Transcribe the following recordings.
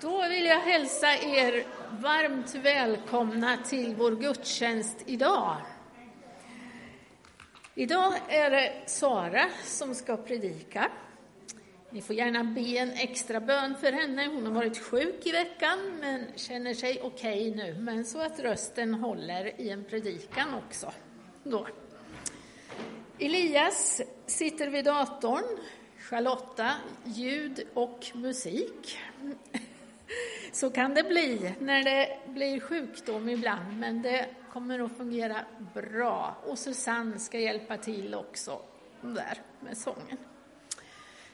Då vill jag hälsa er varmt välkomna till vår gudstjänst idag. Idag är det Sara som ska predika. Ni får gärna be en extra bön för henne. Hon har varit sjuk i veckan men känner sig okej okay nu. Men så att rösten håller i en predikan också. Då. Elias sitter vid datorn. Charlotta, ljud och musik. Så kan det bli när det blir sjukdom ibland, men det kommer att fungera bra. Och Susanne ska hjälpa till också där med sången.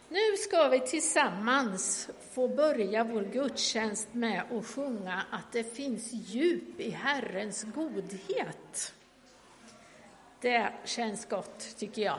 Nu ska vi tillsammans få börja vår gudstjänst med att sjunga att det finns djup i Herrens godhet. Det känns gott, tycker jag.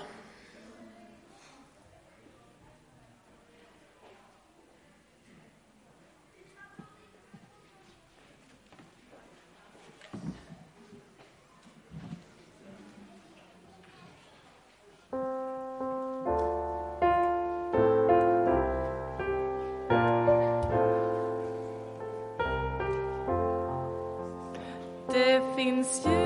means you.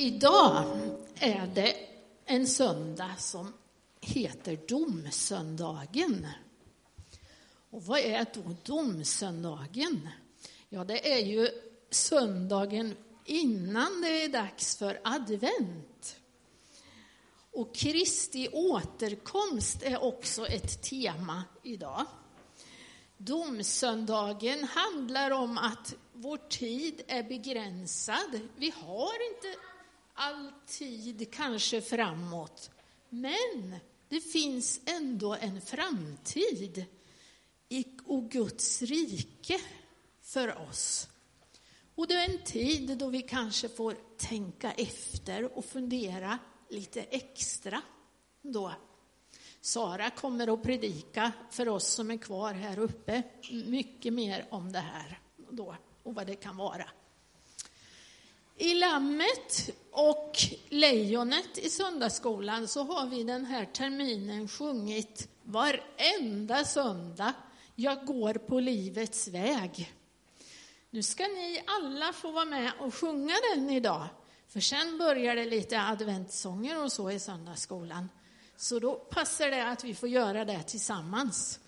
Idag är det en söndag som heter domsöndagen. Och vad är då domsöndagen? Ja, det är ju söndagen innan det är dags för advent. Och Kristi återkomst är också ett tema idag. Domsöndagen handlar om att vår tid är begränsad. Vi har inte alltid kanske framåt. Men det finns ändå en framtid i och Guds rike för oss. Och det är en tid då vi kanske får tänka efter och fundera lite extra då. Sara kommer att predika för oss som är kvar här uppe mycket mer om det här då och vad det kan vara. I Lammet och Lejonet i söndagsskolan så har vi den här terminen sjungit varenda söndag Jag går på livets väg. Nu ska ni alla få vara med och sjunga den idag. För sen börjar det lite adventssånger och så i söndagsskolan. Så då passar det att vi får göra det tillsammans.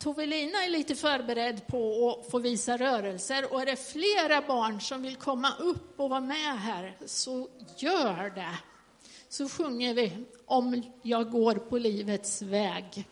Tovelina är lite förberedd på att få visa rörelser och är det flera barn som vill komma upp och vara med här, så gör det. Så sjunger vi Om jag går på livets väg.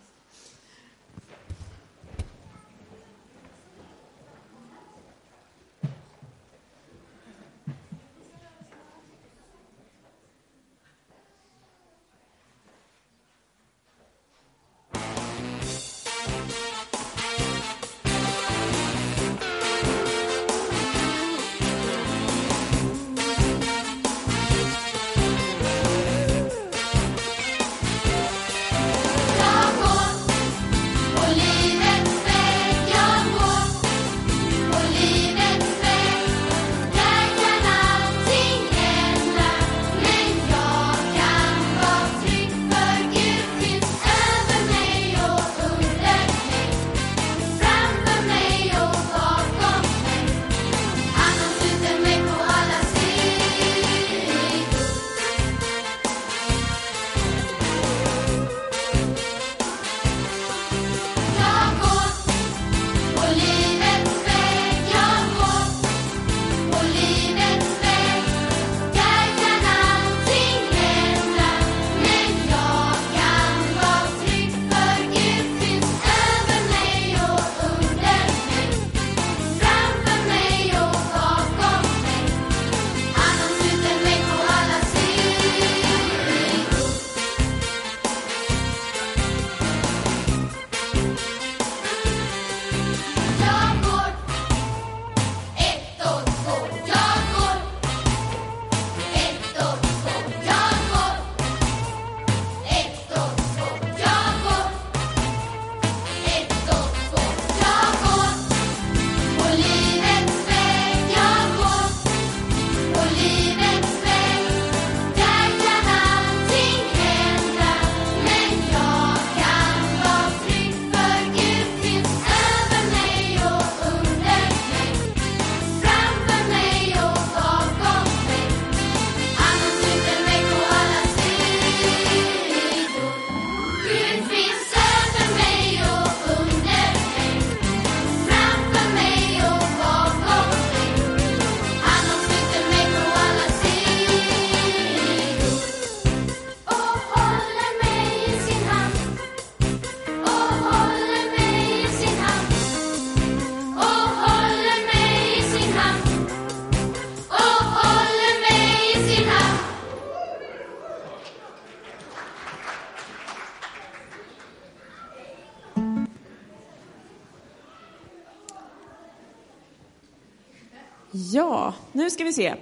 Nu ska vi se.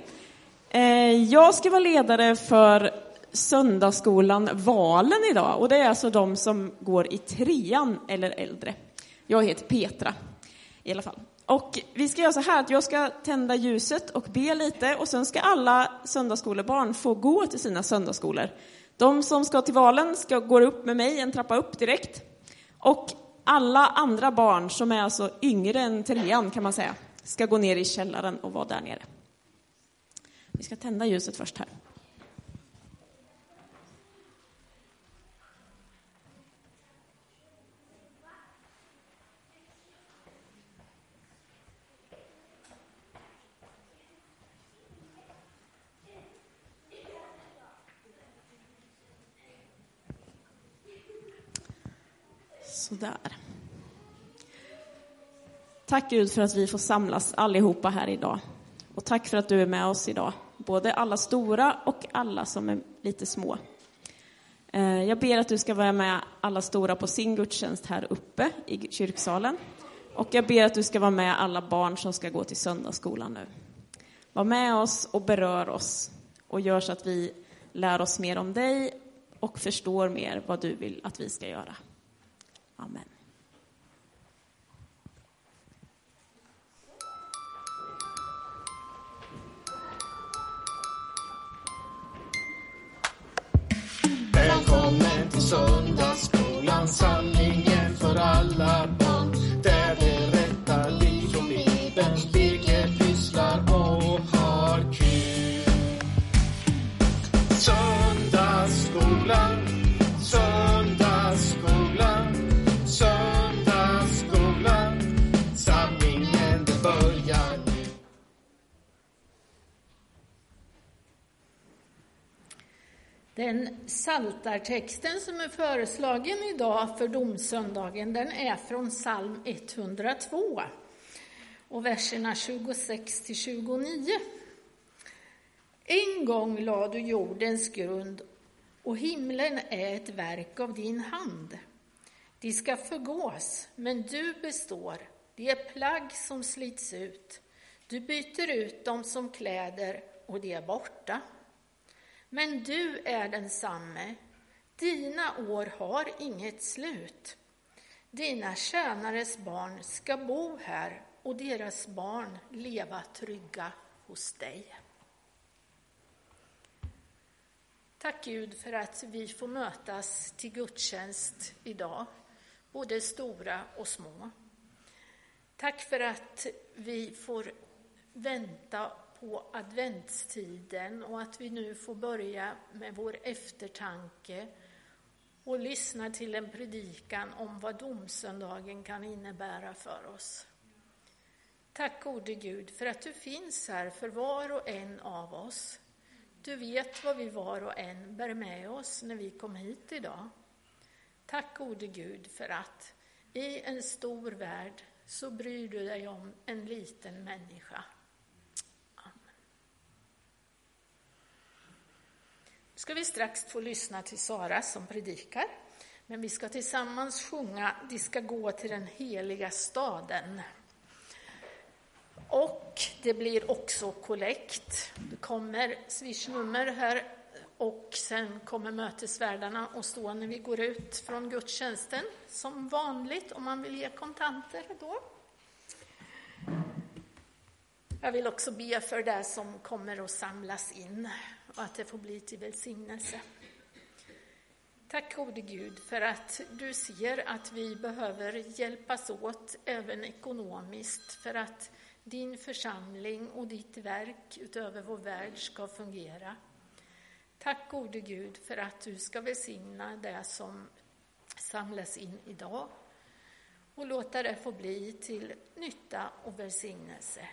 Eh, jag ska vara ledare för söndagsskolan Valen idag och det är alltså de som går i trean eller äldre. Jag heter Petra i alla fall. Och vi ska göra så här att jag ska tända ljuset och be lite och sen ska alla söndagsskolebarn få gå till sina söndagsskolor. De som ska till Valen ska gå upp med mig en trappa upp direkt. Och alla andra barn som är alltså yngre än trean kan man säga ska gå ner i källaren och vara där nere. Vi ska tända ljuset först här. Sådär. Tack Gud för att vi får samlas allihopa här idag. Och tack för att du är med oss idag, både alla stora och alla som är lite små. Eh, jag ber att du ska vara med alla stora på sin gudstjänst här uppe i kyrksalen. Och jag ber att du ska vara med alla barn som ska gå till söndagsskolan nu. Var med oss och berör oss och gör så att vi lär oss mer om dig och förstår mer vad du vill att vi ska göra. Amen. Den saltartexten som är föreslagen idag för domsöndagen, den är från psalm 102 och verserna 26 till 29. En gång lade du jordens grund och himlen är ett verk av din hand. De ska förgås, men du består. De är plagg som slits ut. Du byter ut dem som kläder och de är borta. Men du är densamme. Dina år har inget slut. Dina tjänares barn ska bo här och deras barn leva trygga hos dig. Tack Gud för att vi får mötas till gudstjänst idag, både stora och små. Tack för att vi får vänta på adventstiden och att vi nu får börja med vår eftertanke och lyssna till en predikan om vad domsöndagen kan innebära för oss. Tack gode Gud för att du finns här för var och en av oss. Du vet vad vi var och en bär med oss när vi kom hit idag. Tack gode Gud för att i en stor värld så bryr du dig om en liten människa. Ska vi strax få lyssna till Sara som predikar. Men vi ska tillsammans sjunga De ska gå till den heliga staden. Och det blir också kollekt. Det kommer swishnummer här och sen kommer mötesvärdarna och stå när vi går ut från gudstjänsten som vanligt om man vill ge kontanter då. Jag vill också be för det som kommer att samlas in och att det får bli till välsignelse. Tack gode Gud för att du ser att vi behöver hjälpas åt även ekonomiskt för att din församling och ditt verk utöver vår värld ska fungera. Tack gode Gud för att du ska välsigna det som samlas in idag och låta det få bli till nytta och välsignelse.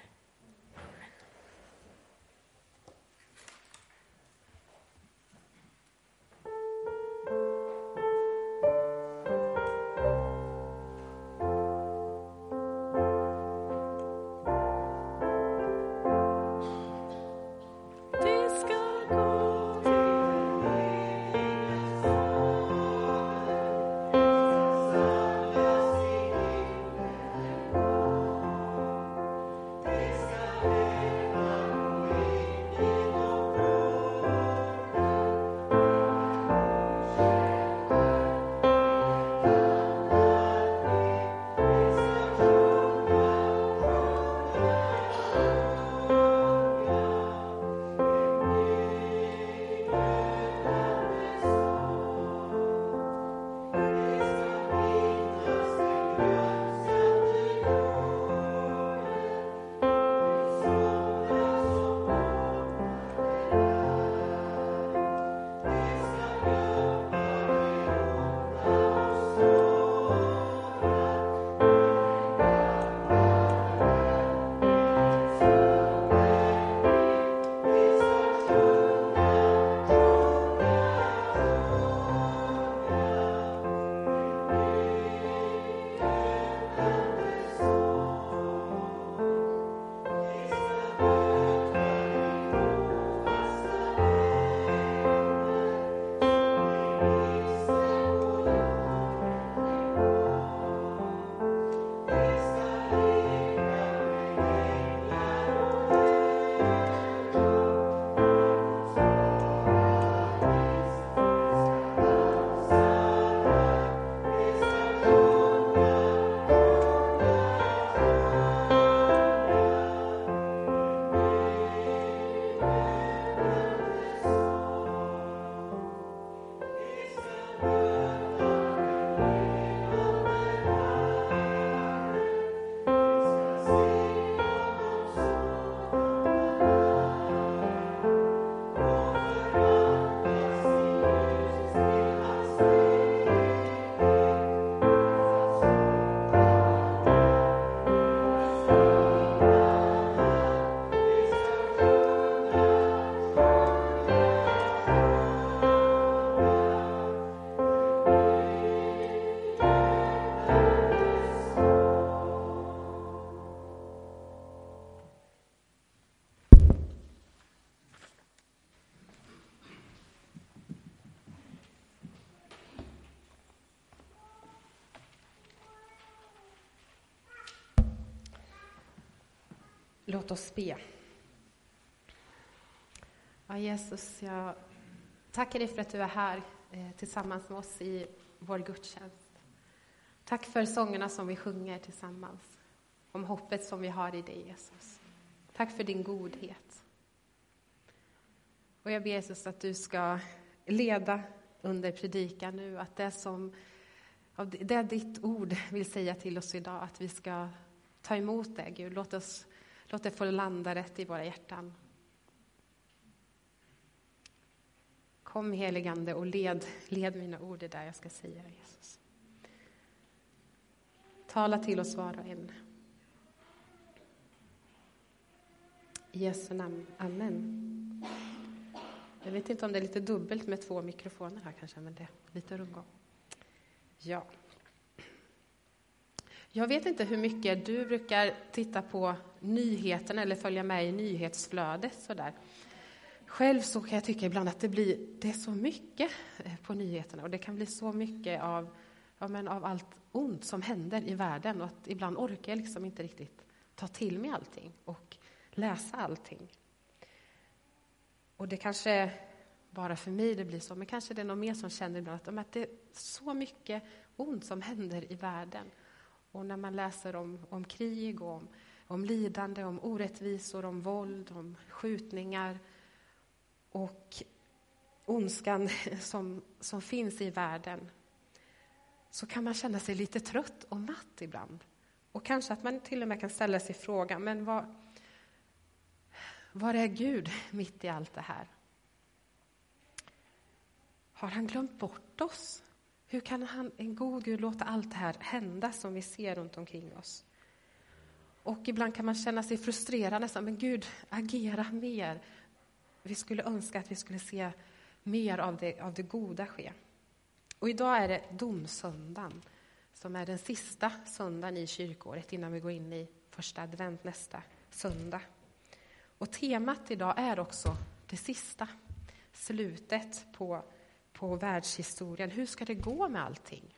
Låt oss be. Ja, Jesus, jag tackar dig för att du är här eh, tillsammans med oss i vår gudstjänst. Tack för sångerna som vi sjunger tillsammans, om hoppet som vi har i dig, Jesus. Tack för din godhet. Och jag ber Jesus att du ska leda under predikan nu, att det som det ditt ord vill säga till oss idag, att vi ska ta emot det, Gud. Låt, oss, låt det få landa rätt i våra hjärtan. Kom heligande och led, led mina ord det där jag ska säga, Jesus. Tala till oss var och en. I Jesu namn. Amen. Jag vet inte om det är lite dubbelt med två mikrofoner här kanske, men det är lite rundgång. Ja. Jag vet inte hur mycket du brukar titta på nyheterna eller följa med i nyhetsflödet sådär. Själv så kan jag tycka ibland att det blir det är så mycket eh, på nyheterna och det kan bli så mycket av, ja, men av allt ont som händer i världen och att ibland orkar jag liksom inte riktigt ta till mig allting och läsa allting. Och det kanske bara för mig det blir så, men kanske det är någon mer som känner ibland att, det är så mycket ont som händer i världen. Och när man läser om, om krig, och om, om lidande, om orättvisor, om våld, om skjutningar och ondskan som, som finns i världen så kan man känna sig lite trött och matt ibland. Och kanske att man till och med kan ställa sig frågan, men vad, var är Gud mitt i allt det här? Har han glömt bort oss? Hur kan han, en god Gud låta allt det här hända som vi ser runt omkring oss? Och ibland kan man känna sig frustrerad nästan, men Gud, agera mer. Vi skulle önska att vi skulle se mer av det, av det goda ske. Och idag är det domsöndagen, som är den sista söndagen i kyrkåret innan vi går in i första advent nästa söndag. Och temat idag är också det sista, slutet på på världshistorien. Hur ska det gå med allting?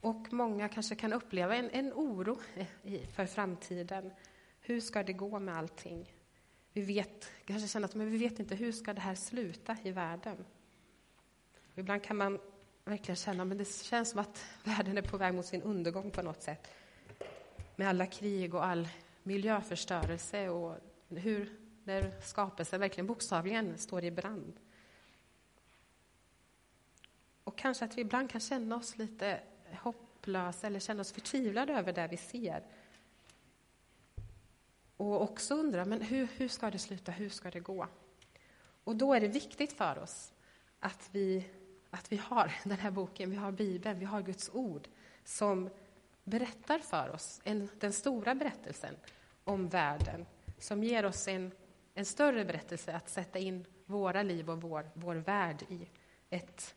Och många kanske kan uppleva en, en oro för framtiden. Hur ska det gå med allting? Vi vet, kanske känner att men vi vet inte hur ska det här sluta i världen. Ibland kan man verkligen känna att det känns som att världen är på väg mot sin undergång på något sätt. Med alla krig och all miljöförstörelse och hur när skapelsen verkligen bokstavligen står i brand. Och kanske att vi ibland kan känna oss lite hopplösa eller känna oss förtvivlade över det vi ser. Och också undra, men hur, hur ska det sluta? Hur ska det gå? Och då är det viktigt för oss att vi, att vi har den här boken, vi har Bibeln, vi har Guds ord som berättar för oss en, den stora berättelsen om världen, som ger oss en, en större berättelse att sätta in våra liv och vår, vår värld i ett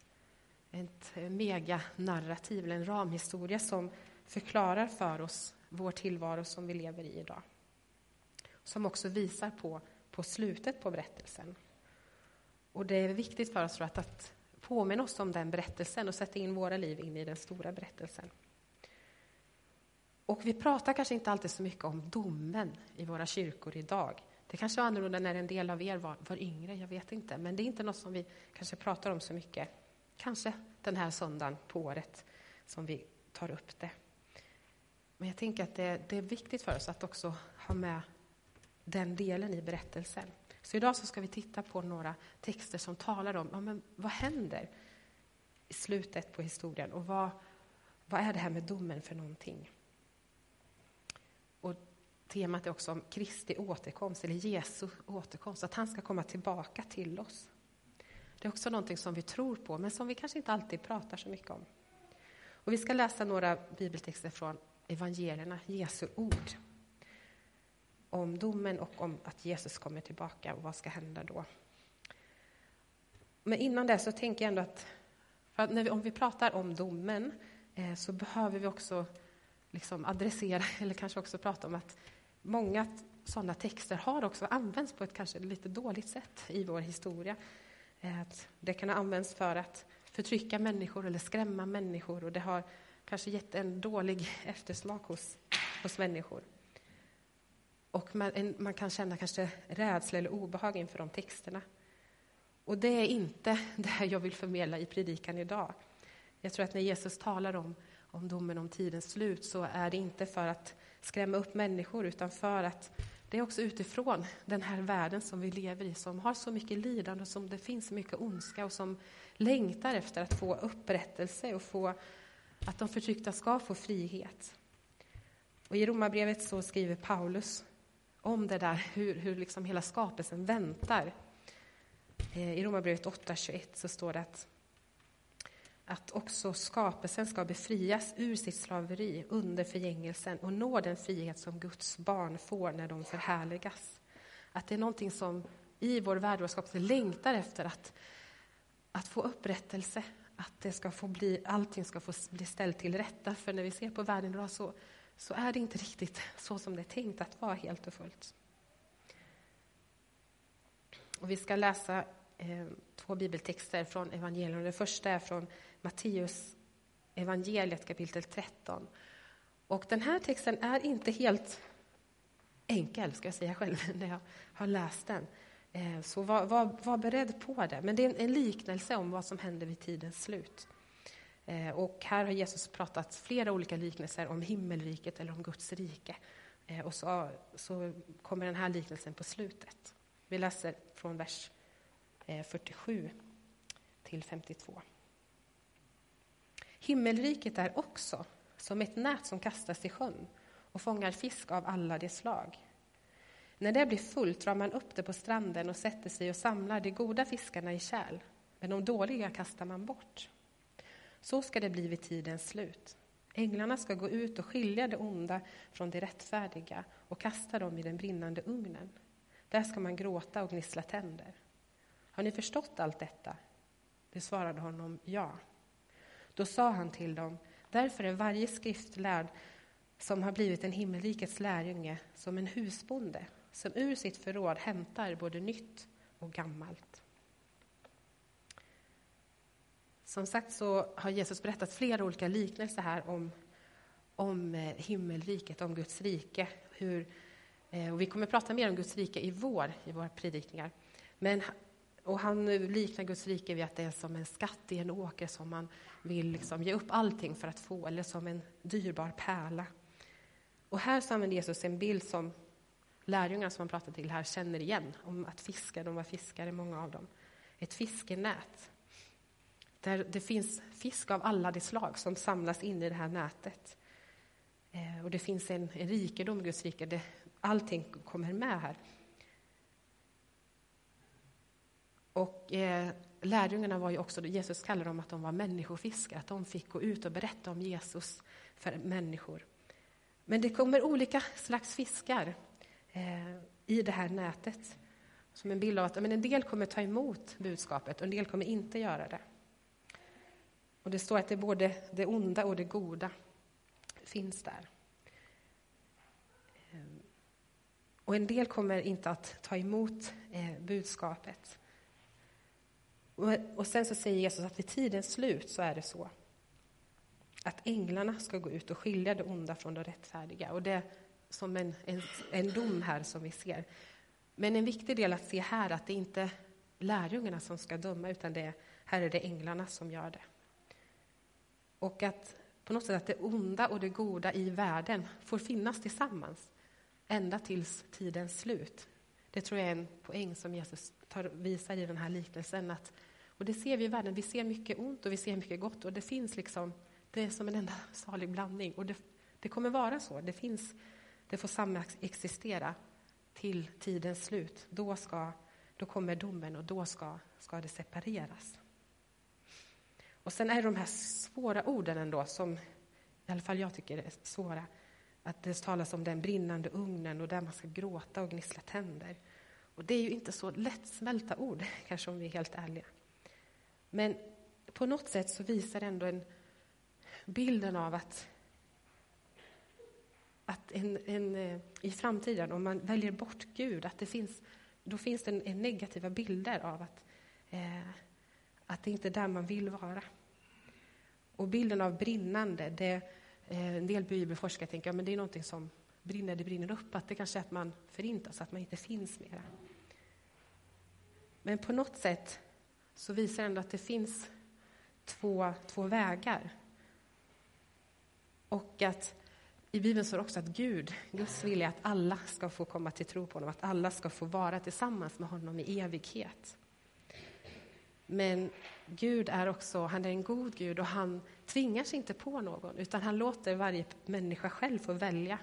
ett eh, meganarrativ, eller en ramhistoria som förklarar för oss vår tillvaro som vi lever i idag. Som också visar på, på slutet på berättelsen. Och det är viktigt för oss att, att påminna oss om den berättelsen och sätta in våra liv in i den stora berättelsen. Och vi pratar kanske inte alltid så mycket om domen i våra kyrkor idag. Det kanske var annorlunda när en del av er var, var yngre, jag vet inte. Men det är inte något som vi kanske pratar om så mycket kanske den här söndagen på året som vi tar upp det. Men jag tänker att det, det, är viktigt för oss att också ha med den delen i berättelsen. Så idag så ska vi titta på några texter som talar om ja, men vad händer i slutet på historien och vad, vad är det här med domen för någonting? Och temat är också om Kristi återkomst, eller Jesu återkomst, att han ska komma tillbaka till oss. Det är också någonting som vi tror på, men som vi kanske inte alltid pratar så mycket om. Och vi ska läsa några bibeltexter från evangelierna, Jesu ord. Om domen och om att Jesus kommer tillbaka och vad ska hända då. Men innan det så tänker jag ändå att, att vi, om vi pratar om domen eh, så behöver vi också liksom adressera, eller kanske också prata om att många sådana texter har också använts på ett kanske lite dåligt sätt i vår historia. Att det kan ha använts för att förtrycka människor eller skrämma människor och det har kanske gett en dålig eftersmak hos, hos människor. Och man, en, man kan känna kanske rädsla eller obehag inför de texterna. Och det är inte det jag vill förmedla i predikan idag. Jag tror att när Jesus talar om, om domen om tidens slut så är det inte för att skrämma upp människor utan för att det är också utifrån den här världen som vi lever i som har så mycket lidande och som det finns så mycket ondska och som längtar efter att få upprättelse och få att de förtryckta ska få frihet. Och I Romarbrevet så skriver Paulus om det där, hur, hur liksom hela skapelsen väntar. Eh, I Romarbrevet 8.21 så står det att, att också skapelsen ska befrias ur sitt slaveri under förgängelsen och nå den frihet som Guds barn får när de förhärligas. Att det är någonting som i vår värld och skapelse längtar efter att, att få upprättelse, att det ska få bli, allting ska få bli ställt till rätta. För när vi ser på världen idag så, så är det inte riktigt så som det är tänkt att vara helt och fullt. Och vi ska läsa eh, två bibeltexter från evangelierna. Den första är från Matteus evangeliet kapitel 13. Och den här texten är inte helt enkel, ska jag säga själv, när jag har läst den. Eh, så var, var, var beredd på det. Men det är en, en liknelse om vad som händer vid tidens slut. Eh, och här har Jesus pratat flera olika liknelser om himmelriket eller om Guds rike. Eh, och så, så kommer den här liknelsen på slutet. Vi läser från vers 47 till 52. Himmelriket är också som ett nät som kastas i sjön och fångar fisk av alla de slag. När det blir fullt drar man upp det på stranden och sätter sig och samlar de goda fiskarna i kärl, men de dåliga kastar man bort. Så ska det bli vid tidens slut. Änglarna ska gå ut och skilja det onda från det rättfärdiga och kasta dem i den brinnande ugnen. Där ska man gråta och gnissla tänder. Har ni förstått allt detta? De svarade honom ja. Då sa han till dem, därför är varje skriftlärd som har blivit en himmelrikets lärjunge som en husbonde som ur sitt förråd hämtar både nytt och gammalt. Som sagt så har Jesus berättat flera olika liknelser här om, om eh, himmelriket, om Guds rike. Hur, eh, och vi kommer att prata mer om Guds rike i vår, i våra predikningar. Men, och han eh, liknar Guds rike vid att det är som en skatt i en åker som man vill liksom ge upp allting för att få, eller som en dyrbar pärla. Och här så använder Jesus en bild som lärjungarna som han pratar till här känner igen, om att fiska, de var fiskare, många av dem. Ett fiskenät där det finns fisk av alla de slag som samlas in i det här nätet. Eh, och det finns en, en rikedom i Guds rike, det, allting kommer med här. Och eh, lärjungarna var ju också, Jesus kallade dem att de var människofiskare, att de fick gå ut och berätta om Jesus för människor. Men det kommer olika slags fiskar eh, i det här nätet. Som en bild av att men en del kommer ta emot budskapet och en del kommer inte göra det. Och det står att det både det onda och det goda finns där. Eh, och en del kommer inte att ta emot eh, budskapet. Och sen så säger Jesus att vid tidens slut så är det så att änglarna ska gå ut och skilja det onda från det rättfärdiga. Och det är som en, en, en dom här som vi ser. Men en viktig del att se här är att det inte är lärjungarna som ska döma, utan det, här är det änglarna som gör det. Och att på något sätt att det onda och det goda i världen får finnas tillsammans ända tills tidens slut. Det tror jag är en poäng som Jesus tar, visar i den här liknelsen. Att, och det ser vi i världen, vi ser mycket ont och vi ser mycket gott och det finns liksom, det är som en enda salig blandning. Och det, det kommer vara så, det finns, det får samexistera till tidens slut. Då, ska, då kommer domen och då ska, ska det separeras. Och sen är det de här svåra orden ändå, som i alla fall jag tycker är svåra. Att det talas om den brinnande ugnen och där man ska gråta och gnissla tänder. Och det är ju inte så lättsmälta ord, kanske om vi är helt ärliga. Men på något sätt så visar det ändå en bilden av att, att en, en, eh, i framtiden, om man väljer bort Gud, att det finns, då finns det en, en negativa bilder av att eh, att det inte är där man vill vara. Och bilden av brinnande, det, eh, en del bibelforskare tänker att ja, det är någonting som brinner det brinner upp, att det kanske är att man förintas, att man inte finns mera. Men på något sätt så visar det ändå att det finns två, två vägar. Och att i Bibeln står också att Gud, Guds vilja att alla ska få komma till tro på honom, att alla ska få vara tillsammans med honom i evighet. Men Gud är också, han är en god Gud och han tvingar sig inte på någon, utan han låter varje människa själv få välja.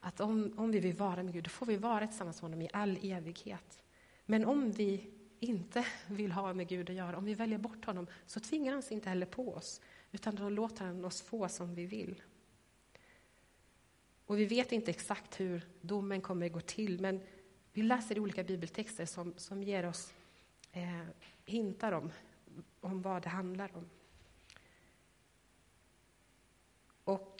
Att om, om vi vill vara med Gud, då får vi vara tillsammans med honom i all evighet. Men om vi inte vill ha med Gud att göra, om vi väljer bort honom, så tvingar han sig inte heller på oss, utan då låter han oss få som vi vill. Och vi vet inte exakt hur domen kommer att gå till, men vi läser i olika bibeltexter som, som ger oss eh, hintar om, om vad det handlar om. Och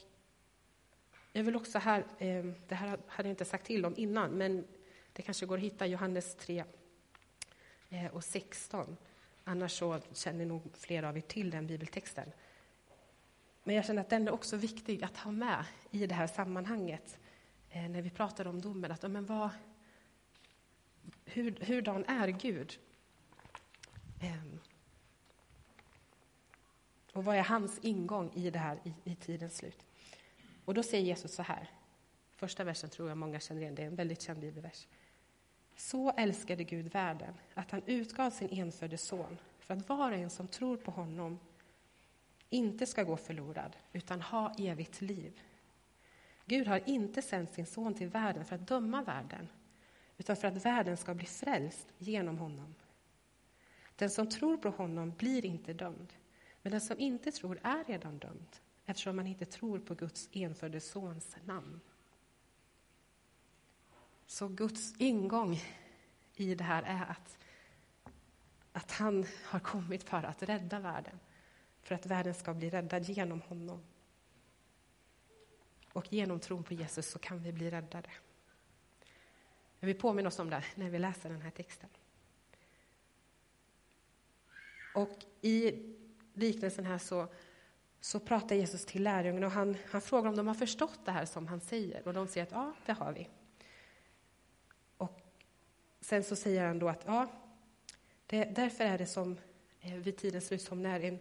jag vill också här, eh, det här hade jag inte sagt till om innan, men det kanske går att hitta Johannes 3 eh, och 16. Annars så känner nog flera av er till den bibeltexten. Men jag känner att den är också viktig att ha med i det här sammanhanget eh, när vi pratar om domen. Att, men vad, hur, hurdan är Gud? Ehm. Och vad är hans ingång i det här i, i tidens slut? Och då säger Jesus så här. Första versen tror jag många känner igen, det är en väldigt känd bibelvers. Så älskade Gud världen att han utgav sin enfödde son för att var och en som tror på honom inte ska gå förlorad, utan ha evigt liv. Gud har inte sänt sin son till världen för att döma världen, utan för att världen ska bli frälst genom honom. Den som tror på honom blir inte dömd, men den som inte tror är redan dömd eftersom man inte tror på Guds enfödde Sons namn. Så Guds ingång i det här är att, att han har kommit för att rädda världen, för att världen ska bli räddad genom honom. Och genom tron på Jesus så kan vi bli räddade. Vi påminner oss om det när vi läser den här texten. Och i liknelsen här så, så pratar Jesus till lärjungarna och han, han frågar om de har förstått det här som han säger. Och de säger att ja, det har vi. Och sen så säger han då att ja, det, därför är det som eh, vid tidens slut som när en,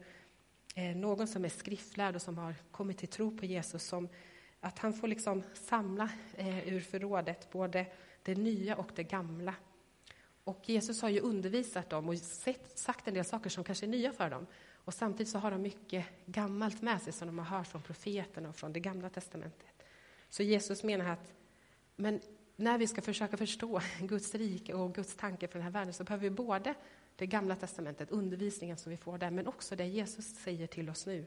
eh, någon som är skriftlärd och som har kommit till tro på Jesus, som, att han får liksom samla eh, ur förrådet både det nya och det gamla. Och Jesus har ju undervisat dem och sett, sagt en del saker som kanske är nya för dem. Och samtidigt så har de mycket gammalt med sig som de har hört från profeterna och från det gamla testamentet. Så Jesus menar att men när vi ska försöka förstå Guds rike och Guds tanke för den här världen så behöver vi både det gamla testamentet, undervisningen som vi får där, men också det Jesus säger till oss nu.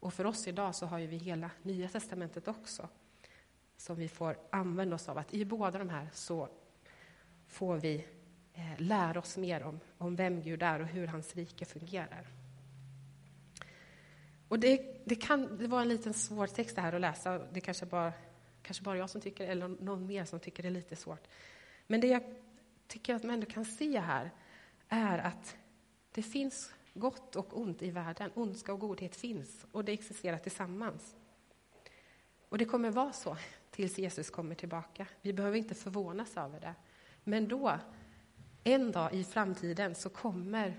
Och för oss idag så har vi hela Nya testamentet också, som vi får använda oss av. Att i båda de här så får vi eh, lära oss mer om, om vem Gud är och hur hans rike fungerar. Och det, det kan det var en liten svår text det här att läsa. Det kanske bara, kanske bara jag som tycker eller någon mer som tycker det är lite svårt. Men det jag tycker att man ändå kan se här är att det finns gott och ont i världen. Ondska och godhet finns och det existerar tillsammans. Och det kommer vara så tills Jesus kommer tillbaka. Vi behöver inte förvånas över det. Men då en dag i framtiden så kommer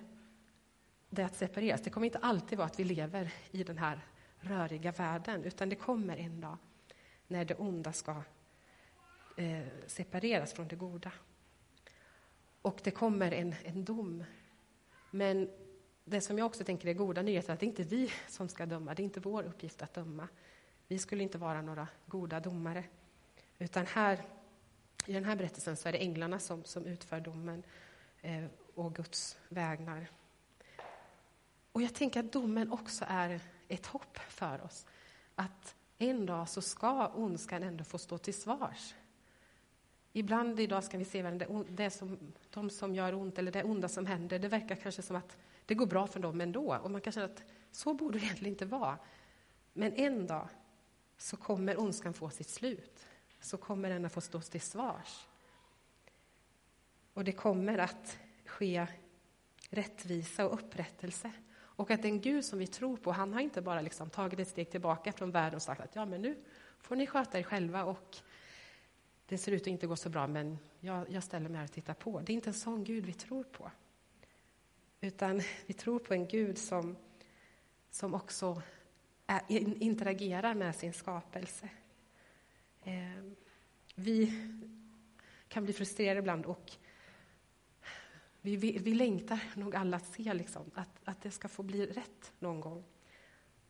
det att separeras. Det kommer inte alltid vara att vi lever i den här röriga världen, utan det kommer en dag när det onda ska eh, separeras från det goda. Och det kommer en, en dom. Men det som jag också tänker är goda nyheter, att det är inte vi som ska döma, det är inte vår uppgift att döma. Vi skulle inte vara några goda domare. Utan här i den här berättelsen så är det änglarna som, som utför domen eh, och Guds vägnar. Och jag tänker att domen också är ett hopp för oss. Att en dag så ska ondskan ändå få stå till svars. Ibland idag ska vi se det, det som, de som gör ont eller det onda som händer, det verkar kanske som att det går bra för dem ändå. Och man kan känna att så borde det egentligen inte vara. Men en dag så kommer ondskan få sitt slut så kommer den att få stå till svars. Och det kommer att ske rättvisa och upprättelse. Och att den Gud som vi tror på, han har inte bara liksom tagit ett steg tillbaka från världen och sagt att ja, men nu får ni sköta er själva och det ser ut att inte gå så bra, men jag, jag ställer mig här och tittar på. Det är inte en sån Gud vi tror på. Utan vi tror på en Gud som, som också är, interagerar med sin skapelse. Eh, vi kan bli frustrerade ibland och vi, vi, vi längtar nog alla att se liksom, att, att det ska få bli rätt någon gång.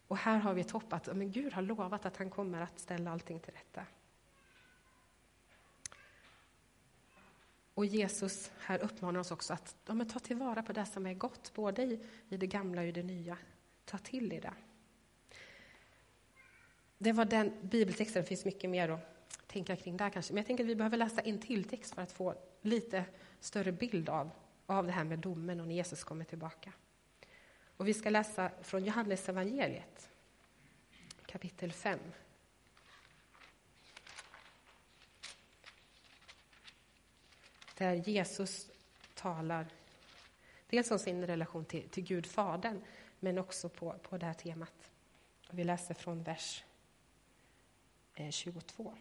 Och här har vi ett hopp att men Gud har lovat att han kommer att ställa allting till rätta. Och Jesus här uppmanar oss också att ja, ta tillvara på det som är gott, både i, i det gamla och i det nya. Ta till er det. Det var den bibeltexten, det finns mycket mer att tänka kring där kanske. Men jag tänker att vi behöver läsa en till text för att få lite större bild av, av det här med domen och när Jesus kommer tillbaka. Och vi ska läsa från Johannes evangeliet, kapitel 5. Där Jesus talar dels om sin relation till, till Gud, Fadern, men också på, på det här temat. Och vi läser från vers eh, 22.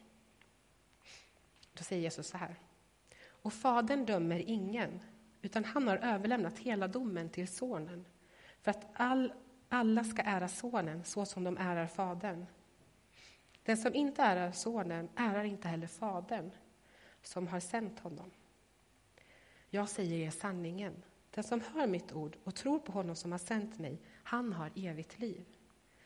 Då säger Jesus så här. Och Fadern dömer ingen, utan han har överlämnat hela domen till Sonen för att all, alla ska ära Sonen så som de ärar Fadern. Den som inte ärar Sonen ärar inte heller Fadern som har sänt honom. Jag säger er sanningen. Den som hör mitt ord och tror på honom som har sänt mig, han har evigt liv.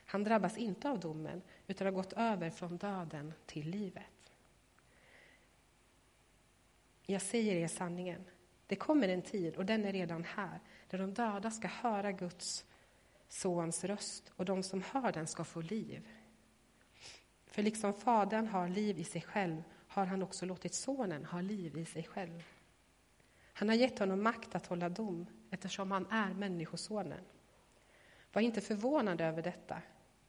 Han drabbas inte av domen, utan har gått över från döden till livet. Jag säger er sanningen. Det kommer en tid, och den är redan här, där de döda ska höra Guds sons röst och de som hör den ska få liv. För liksom Fadern har liv i sig själv har han också låtit Sonen ha liv i sig själv. Han har gett honom makt att hålla dom eftersom han är Människosonen. Var inte förvånade över detta.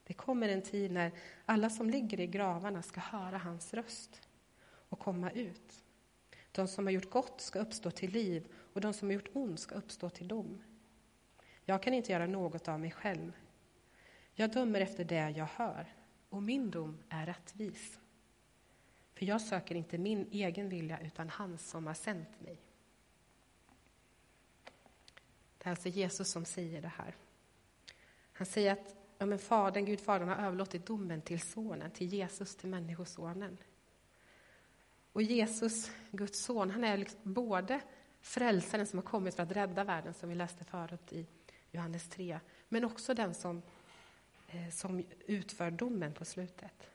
Det kommer en tid när alla som ligger i gravarna ska höra hans röst och komma ut. De som har gjort gott ska uppstå till liv och de som har gjort ont ska uppstå till dom. Jag kan inte göra något av mig själv. Jag dömer efter det jag hör, och min dom är rättvis. För jag söker inte min egen vilja, utan hans som har sänt mig. Det är alltså Jesus som säger det här. Han säger att ja, men fadern, Gud fadern har överlåtit domen till sonen, till Jesus, till människosonen. Och Jesus, Guds son, han är liksom både frälsaren som har kommit för att rädda världen, som vi läste förut i Johannes 3, men också den som, eh, som utför domen på slutet.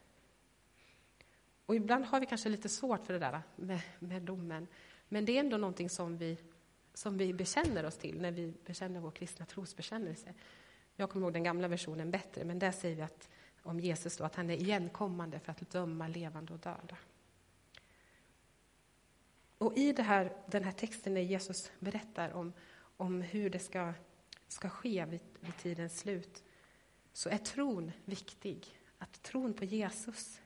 Och ibland har vi kanske lite svårt för det där med, med domen, men det är ändå någonting som vi, som vi bekänner oss till när vi bekänner vår kristna trosbekännelse. Jag kommer ihåg den gamla versionen bättre, men där säger vi att, om Jesus då, att han är igenkommande för att döma levande och döda. Och i här, den här texten när Jesus berättar om, om hur det ska, ska ske vid, vid tidens slut, så är tron viktig. Att tron på Jesus.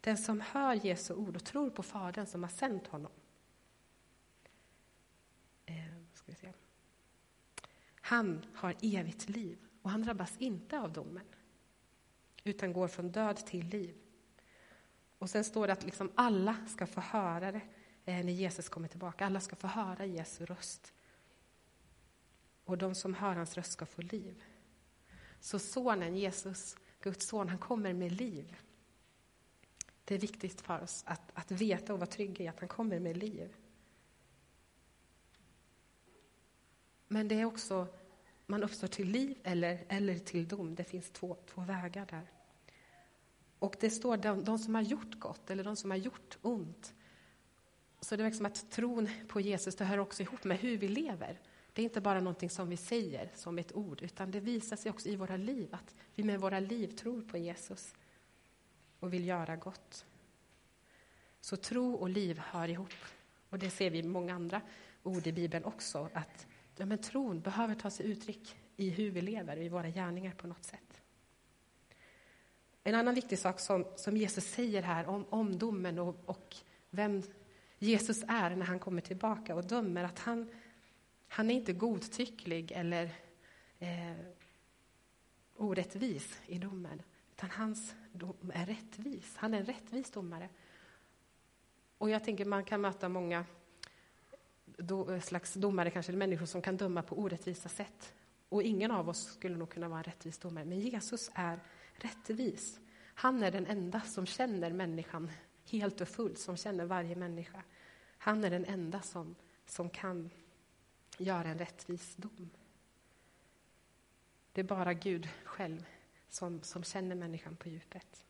Den som hör Jesu ord och tror på Fadern som har sänt honom. Eh, ska vi se. Han har evigt liv och han drabbas inte av domen utan går från död till liv. Och sen står det att liksom alla ska få höra det Eh, när Jesus kommer tillbaka. Alla ska få höra Jesu röst. Och de som hör hans röst ska få liv. Så sonen, Jesus, Guds son, han kommer med liv. Det är viktigt för oss att, att veta och vara trygga i att han kommer med liv. Men det är också, man uppstår till liv eller, eller till dom. Det finns två, två vägar där. Och det står de, de som har gjort gott eller de som har gjort ont, så det verkar som liksom att tron på Jesus det hör också ihop med hur vi lever. Det är inte bara någonting som vi säger som ett ord, utan det visar sig också i våra liv att vi med våra liv tror på Jesus och vill göra gott. Så tro och liv hör ihop. Och det ser vi i många andra ord i Bibeln också, att ja, men tron behöver ta sig uttryck i hur vi lever, i våra gärningar på något sätt. En annan viktig sak som, som Jesus säger här om, om domen och, och vem Jesus är när han kommer tillbaka och dömer, att han, han är inte godtycklig eller eh, orättvis i domen, utan hans dom är rättvis. Han är en rättvis domare. Och jag tänker man kan möta många do, eh, slags domare, kanske människor som kan döma på orättvisa sätt. Och ingen av oss skulle nog kunna vara en rättvis domare, men Jesus är rättvis. Han är den enda som känner människan helt och fullt, som känner varje människa. Han är den enda som, som kan göra en rättvis dom. Det är bara Gud själv som, som känner människan på djupet.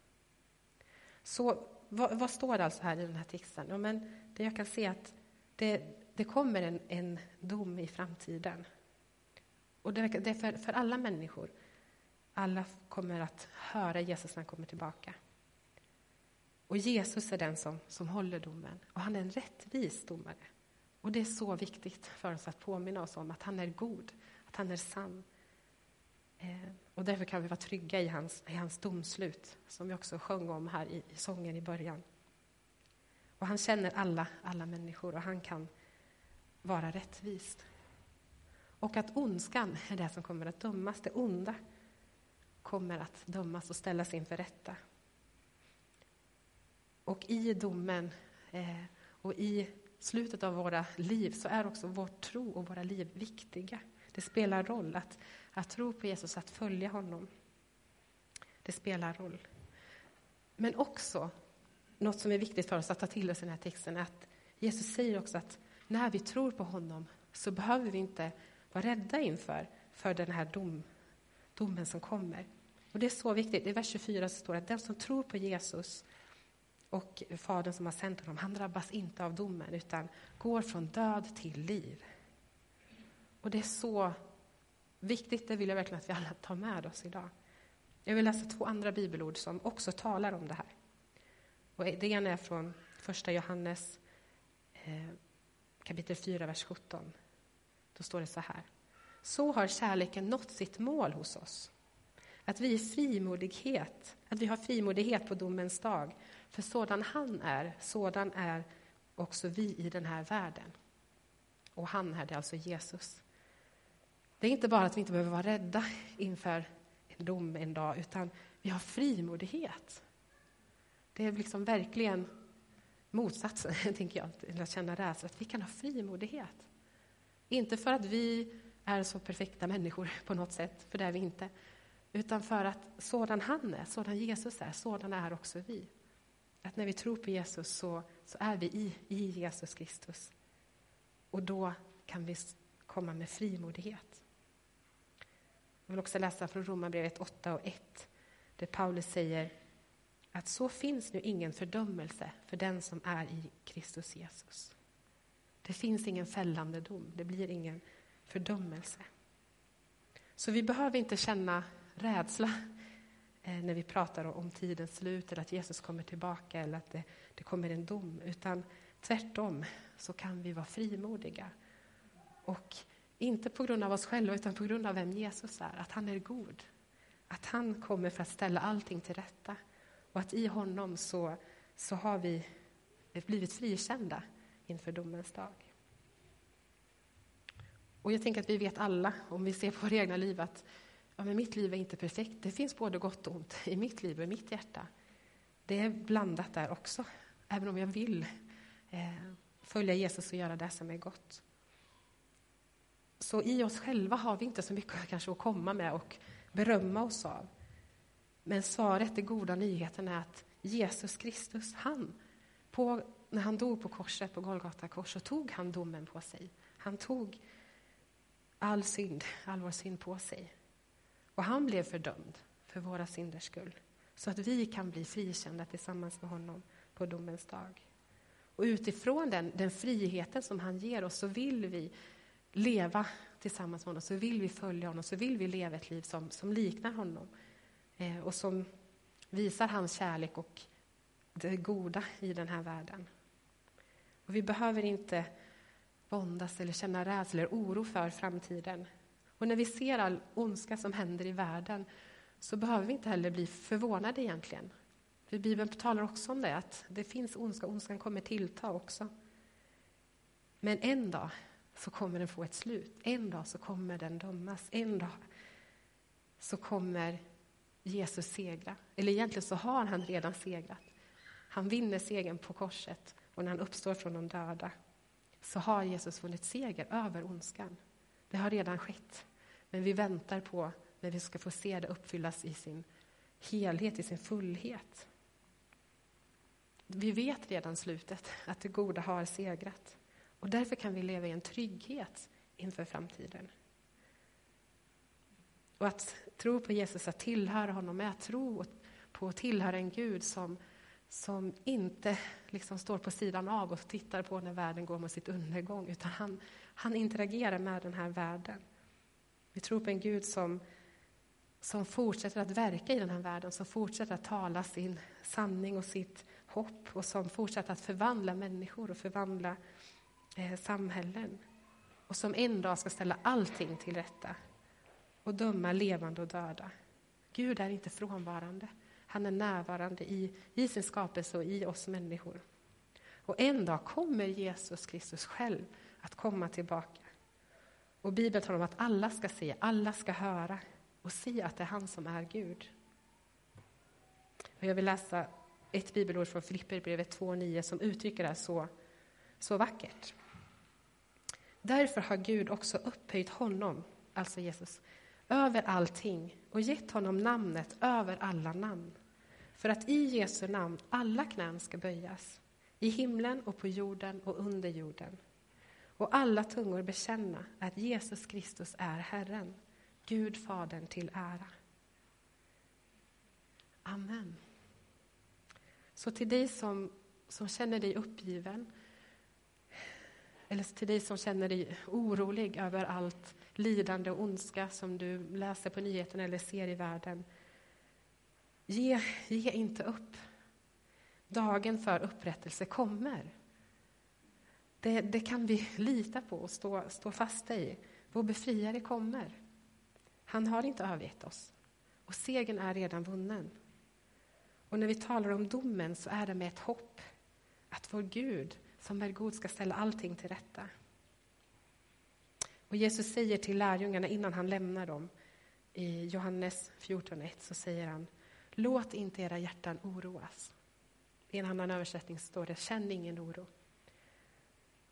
Så vad, vad, står det alltså här i den här texten? Ja, men det jag kan se att det, det kommer en, en dom i framtiden. Och det, det är för, för alla människor. Alla kommer att höra Jesus när han kommer tillbaka. Och Jesus är den som, som håller domen. Och han är en rättvis domare. Och det är så viktigt för oss att påminna oss om att han är god, att han är sann. Eh, och därför kan vi vara trygga i hans, i hans domslut, som vi också sjöng om här i, i sången i början. Och han känner alla, alla människor och han kan vara rättvist. Och att ondskan är det som kommer att dömas, det onda kommer att dömas och ställas inför rätta. Och i domen eh, och i slutet av våra liv så är också vår tro och våra liv viktiga. Det spelar roll att, att tro på Jesus, att följa honom. Det spelar roll. Men också, något som är viktigt för oss att ta till oss i den här texten, är att Jesus säger också att när vi tror på honom så behöver vi inte vara rädda inför för den här dom, domen som kommer. Och Det är så viktigt. I vers 24 så står det att den som tror på Jesus och Fadern som har sänt honom, han drabbas inte av domen utan går från död till liv. Och det är så viktigt, det vill jag verkligen att vi alla tar med oss idag. Jag vill läsa två andra bibelord som också talar om det här. Och det ena är från första Johannes eh, kapitel 4, vers 17. Då står det så här. Så har kärleken nått sitt mål hos oss. Att vi, frimodighet, att vi har frimodighet på domens dag. För sådan han är, sådan är också vi i den här världen. Och han är det alltså Jesus. Det är inte bara att vi inte behöver vara rädda inför en dom en dag, utan vi har frimodighet. Det är liksom verkligen motsatsen, tänker jag, till att känna rädsla. Att vi kan ha frimodighet. Inte för att vi är så perfekta människor på något sätt, för det är vi inte. Utan för att sådan han är, sådan Jesus är, sådan är också vi. Att när vi tror på Jesus så, så är vi i, i Jesus Kristus. Och då kan vi komma med frimodighet. Jag vill också läsa från Romarbrevet 8 och 1, där Paulus säger att så finns nu ingen fördömelse för den som är i Kristus Jesus. Det finns ingen fällande dom, det blir ingen fördömelse. Så vi behöver inte känna rädsla Eh, när vi pratar om tidens slut eller att Jesus kommer tillbaka eller att det, det kommer en dom, utan tvärtom så kan vi vara frimodiga. Och inte på grund av oss själva, utan på grund av vem Jesus är, att han är god. Att han kommer för att ställa allting till rätta. Och att i honom så, så har vi blivit frikända inför domens dag. Och jag tänker att vi vet alla, om vi ser på våra egna liv, att ja, men mitt liv är inte perfekt. Det finns både gott och ont i mitt liv och i mitt hjärta. Det är blandat där också, även om jag vill eh, följa Jesus och göra det som är gott. Så i oss själva har vi inte så mycket kanske att komma med och berömma oss av. Men svaret, den goda nyheten, är att Jesus Kristus, han, på, när han dog på korset, på Golgata kors, så tog han domen på sig. Han tog all synd, all vår synd på sig. Och han blev fördömd för våra synders skull, så att vi kan bli frikända tillsammans med honom på domens dag. Och utifrån den, den friheten som han ger oss så vill vi leva tillsammans med honom, så vill vi följa honom, så vill vi leva ett liv som, som liknar honom eh, och som visar hans kärlek och det goda i den här världen. Och vi behöver inte våndas eller känna rädsla eller oro för framtiden. Och när vi ser all ondska som händer i världen så behöver vi inte heller bli förvånade egentligen. För Bibeln talar också om det, att det finns ondska, ondskan kommer tillta också. Men en dag så kommer den få ett slut. En dag så kommer den dömas. En dag så kommer Jesus segra. Eller egentligen så har han redan segrat. Han vinner segern på korset och när han uppstår från de döda så har Jesus vunnit seger över ondskan. Det har redan skett, men vi väntar på när vi ska få se det uppfyllas i sin helhet, i sin fullhet. Vi vet redan slutet, att det goda har segrat. Och därför kan vi leva i en trygghet inför framtiden. Och att tro på Jesus, att tillhöra honom, är att tro på att tillhöra en Gud som, som inte liksom står på sidan av och tittar på när världen går mot sitt undergång, utan han, han interagerar med den här världen. Vi tror på en Gud som, som fortsätter att verka i den här världen, som fortsätter att tala sin sanning och sitt hopp och som fortsätter att förvandla människor och förvandla eh, samhällen. Och som en dag ska ställa allting till rätta och döma levande och döda. Gud är inte frånvarande. Han är närvarande i, i sin skapelse och i oss människor. Och en dag kommer Jesus Kristus själv att komma tillbaka. Och Bibeln talar om att alla ska se, alla ska höra och se att det är han som är Gud. Och jag vill läsa ett bibelord från Filipperbrevet 2.9 som uttrycker det här så, så vackert. Därför har Gud också upphöjt honom, alltså Jesus, över allting och gett honom namnet över alla namn. För att i Jesu namn alla knän ska böjas, i himlen och på jorden och under jorden. Och alla tungor bekänna att Jesus Kristus är Herren, Gud Fadern till ära. Amen. Så till dig som, som känner dig uppgiven, eller till dig som känner dig orolig över allt lidande och ondska som du läser på nyheterna eller ser i världen. Ge, ge inte upp. Dagen för upprättelse kommer. Det, det, kan vi lita på och stå, stå fasta i. Vår befriare kommer. Han har inte övergett oss. Och segern är redan vunnen. Och när vi talar om domen så är det med ett hopp att vår Gud som är god ska ställa allting till rätta. Och Jesus säger till lärjungarna innan han lämnar dem i Johannes 14.1 så säger han Låt inte era hjärtan oroas. I en annan översättning står det Känn ingen oro.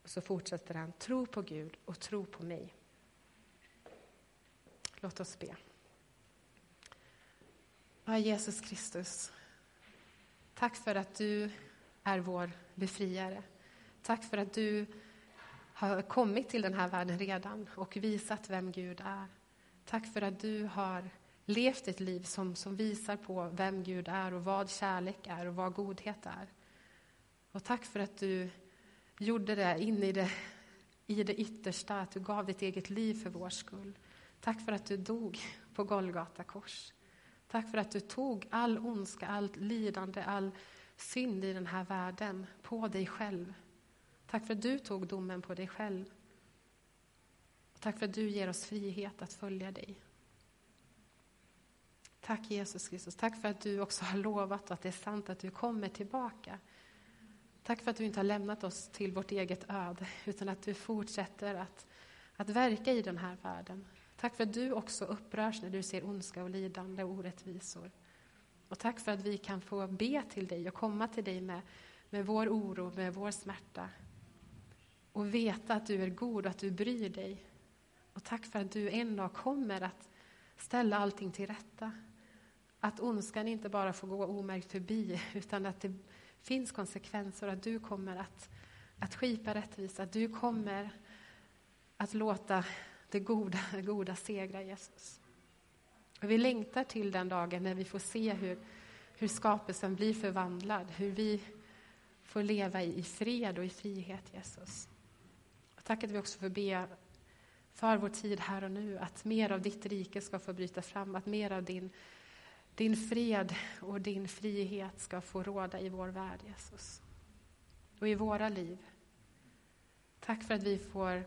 Och så fortsätter han Tro på Gud och tro på mig. Låt oss be. Ja, Jesus Kristus, tack för att du är vår befriare. Tack för att du har kommit till den här världen redan och visat vem Gud är. Tack för att du har levt ett liv som, som visar på vem Gud är och vad kärlek är och vad godhet är. Och tack för att du gjorde det in i det, i det yttersta, att du gav ditt eget liv för vår skull. Tack för att du dog på Golgata kors. Tack för att du tog all ondska, allt lidande, all synd i den här världen på dig själv Tack för att du tog domen på dig själv. Tack för att du ger oss frihet att följa dig. Tack Jesus Kristus. Tack för att du också har lovat och att det är sant att du kommer tillbaka. Tack för att du inte har lämnat oss till vårt eget öde, utan att du fortsätter att, att verka i den här världen. Tack för att du också upprörs när du ser ondska och lidande och orättvisor. Och tack för att vi kan få be till dig och komma till dig med, med vår oro, med vår smärta, och veta att du är god och att du bryr dig. Och tack för att du en dag kommer att ställa allting till rätta. Att ondskan inte bara får gå omärkt förbi, utan att det finns konsekvenser att du kommer att, att skipa rättvisa, att du kommer att låta det goda, goda segra, Jesus. Och vi längtar till den dagen när vi får se hur, hur skapelsen blir förvandlad, hur vi får leva i fred och i frihet, Jesus. Tack att vi också får be för vår tid här och nu, att mer av ditt rike ska få bryta fram, att mer av din, din fred och din frihet ska få råda i vår värld, Jesus. Och i våra liv. Tack för att vi får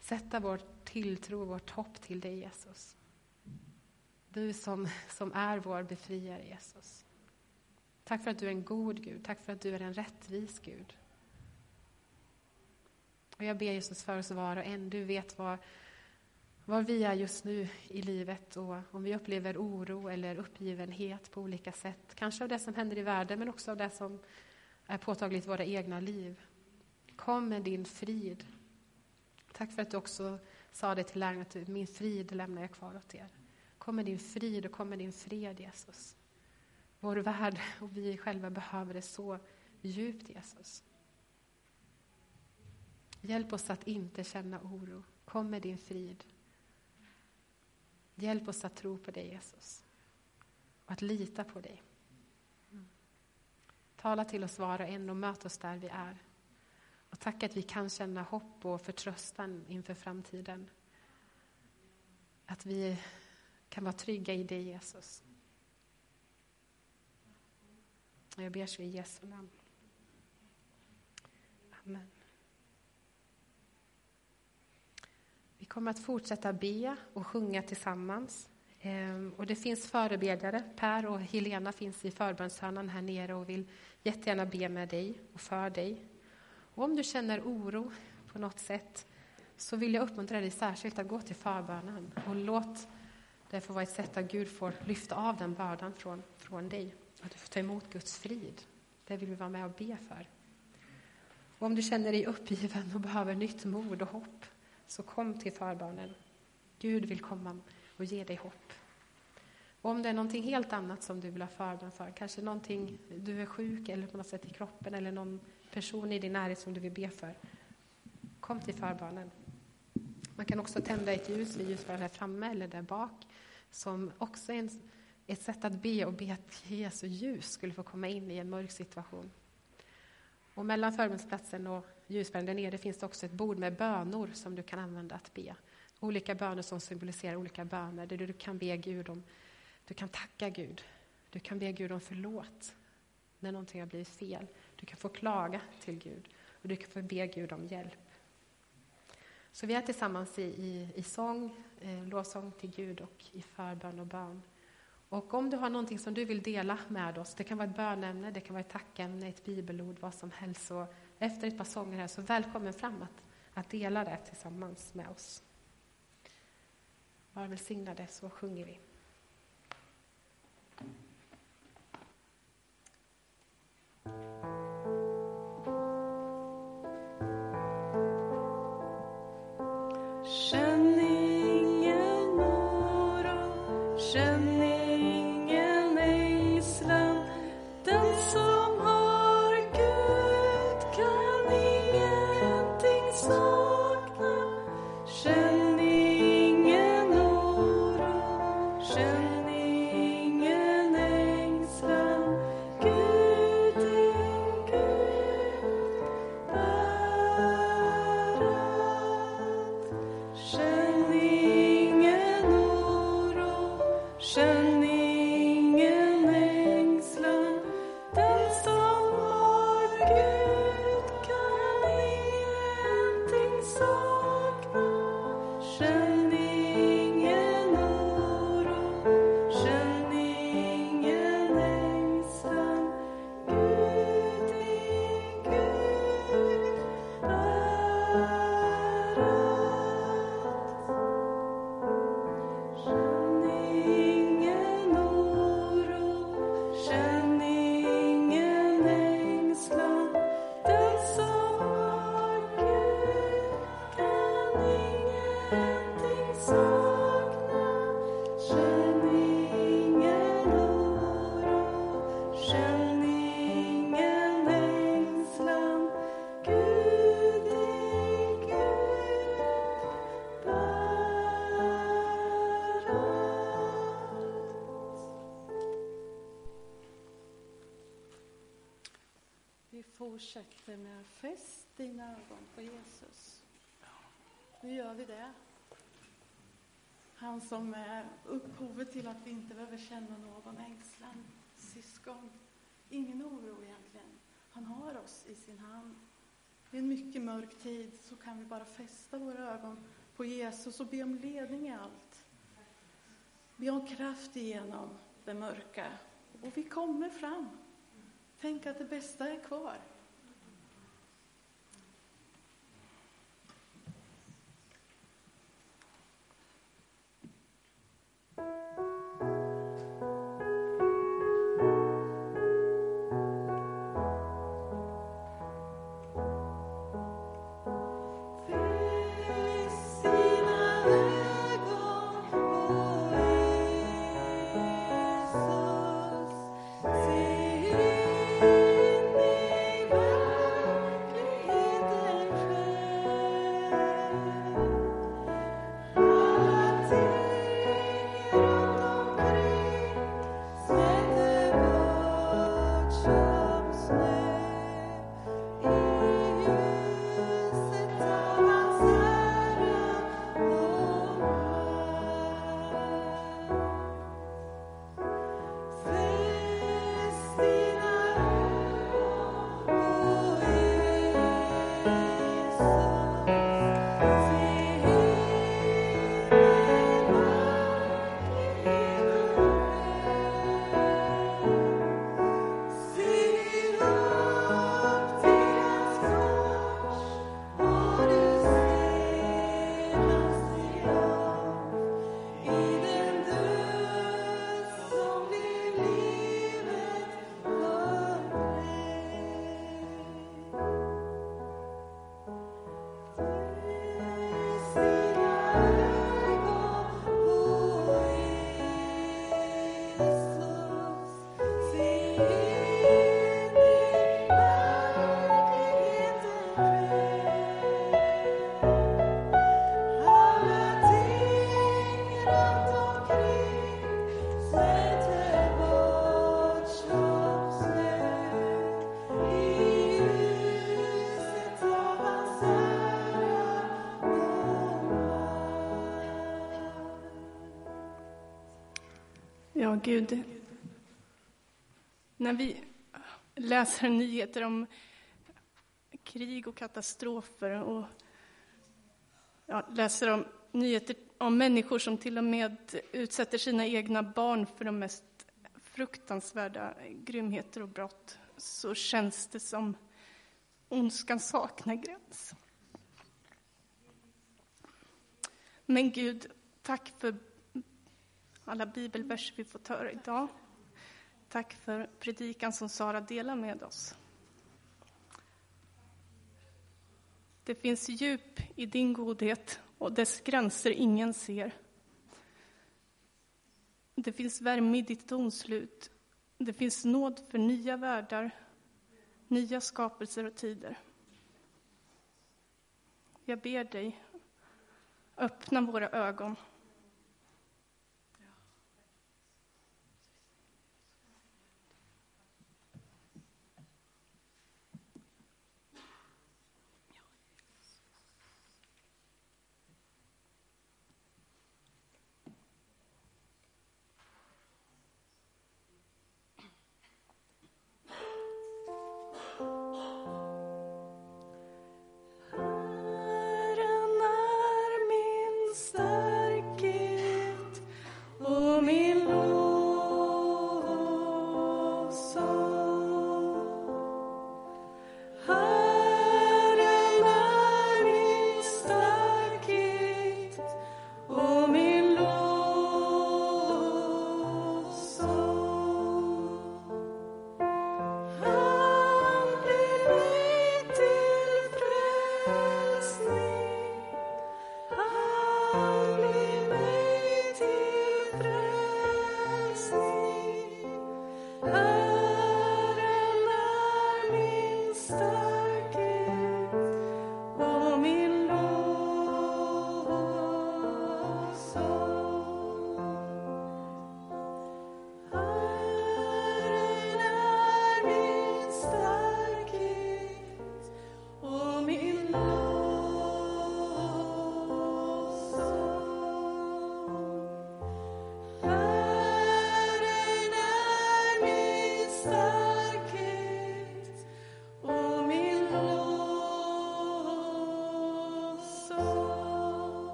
sätta vår tilltro och vårt hopp till dig, Jesus. Du som, som är vår befriare, Jesus. Tack för att du är en god Gud, tack för att du är en rättvis Gud. Och jag ber Jesus för oss var och en. Du vet var, var vi är just nu i livet och om vi upplever oro eller uppgivenhet på olika sätt. Kanske av det som händer i världen, men också av det som är påtagligt i våra egna liv. Kom med din frid. Tack för att du också sa det till lärarna, att min frid lämnar jag kvar åt er. Kom med din frid och kom med din fred, Jesus. Vår värld och vi själva behöver det så djupt, Jesus. Hjälp oss att inte känna oro. Kom med din frid. Hjälp oss att tro på dig, Jesus. Och att lita på dig. Tala till oss var och en och möt oss där vi är. Och tack att vi kan känna hopp och förtröstan inför framtiden. Att vi kan vara trygga i dig, Jesus. Jag ber så i Jesu namn. Amen. Kommer att fortsätta be och sjunga tillsammans. Ehm, och det finns förebedjare. Per och Helena finns i förbönshörnan här nere och vill jättegärna be med dig och för dig. Och om du känner oro på något sätt så vill jag uppmuntra dig särskilt att gå till förbönen och låt det få vara ett sätt att Gud får lyfta av den bördan från, från dig. Att du får ta emot Guds frid. Det vill vi vara med och be för. Och om du känner dig uppgiven och behöver nytt mod och hopp så kom till förbönen. Gud vill komma och ge dig hopp. Och om det är någonting helt annat som du vill ha förbön för, kanske någonting, du är sjuk eller på något sätt i kroppen eller någon person i din närhet som du vill be för, kom till förbönen. Man kan också tända ett ljus vid ljusbäraren här framme eller där bak, som också är en, ett sätt att be och be att Jesu ljus skulle få komma in i en mörk situation. Och mellan förbönsplatsen och ljusbären där nere finns det också ett bord med bönor som du kan använda att be. Olika böner som symboliserar olika böner, där du kan be Gud om, du kan tacka Gud, du kan be Gud om förlåt när någonting har blivit fel. Du kan få klaga till Gud och du kan få be Gud om hjälp. Så vi är tillsammans i, i, i sång, eh, lovsång till Gud och i förbön och bön. Och om du har någonting som du vill dela med oss, det kan vara ett bönämne, det kan vara ett tackämne, ett bibelord, vad som helst. Så efter ett par sånger här, så välkommen fram att, att dela det tillsammans med oss. Var välsignade, så sjunger vi. Känn fortsätter med fäst dina ögon på Jesus. Nu gör vi det. Han som är upphovet till att vi inte behöver känna någon ängslan. Syskon, ingen oro egentligen. Han har oss i sin hand. I en mycket mörk tid så kan vi bara fästa våra ögon på Jesus och be om ledning i allt. Be om kraft igenom det mörka. Och vi kommer fram. Tänk att det bästa är kvar. Gud. När vi läser nyheter om krig och katastrofer och ja, läser om nyheter om människor som till och med utsätter sina egna barn för de mest fruktansvärda grymheter och brott, så känns det som ondskan saknar gräns. Men Gud, tack för alla bibelverser vi fått höra idag. Tack för predikan som Sara delar med oss. Det finns djup i din godhet och dess gränser ingen ser. Det finns värme i ditt domslut. Det finns nåd för nya världar, nya skapelser och tider. Jag ber dig, öppna våra ögon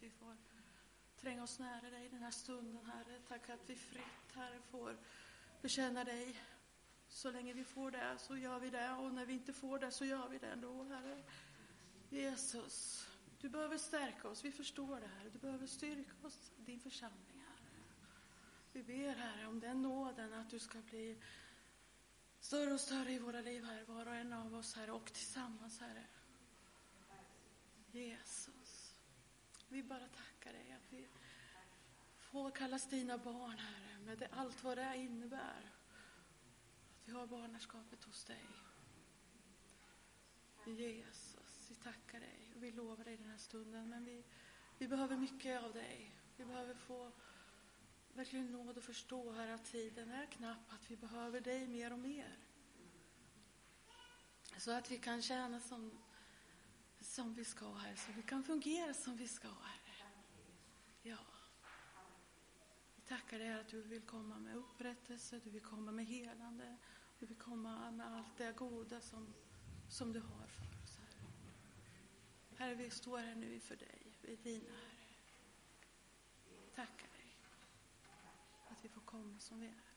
att vi får tränga oss nära dig den här stunden, Herre. Tack att vi fritt, Herre, får bekänna dig. Så länge vi får det så gör vi det och när vi inte får det så gör vi det ändå, Herre. Jesus, du behöver stärka oss. Vi förstår det, Herre. Du behöver styrka oss, din församling, Herre. Vi ber, Herre, om den nåden att du ska bli större och större i våra liv, Herre, var och en av oss, Herre, och tillsammans, Herre. Jesus, vi bara tackar dig att vi får kallas dina barn, Herre, med det, allt vad det innebär. Att vi har barnaskapet hos dig. Jesus, vi tackar dig och vi lovar dig den här stunden, men vi, vi behöver mycket av dig. Vi behöver få verkligen nåd och förstå, Herre, att tiden är knapp, att vi behöver dig mer och mer. Så att vi kan tjäna som, som vi ska, Herre, så vi kan fungera som vi ska, Herre. Ja. Vi tackar dig, att du vill komma med upprättelse, du vill komma med helande, du vill komma med allt det goda som, som du har för oss, Herre. Herre, vi står här nu inför dig, vi är dina, Herre. Tackar dig att vi får komma som vi är.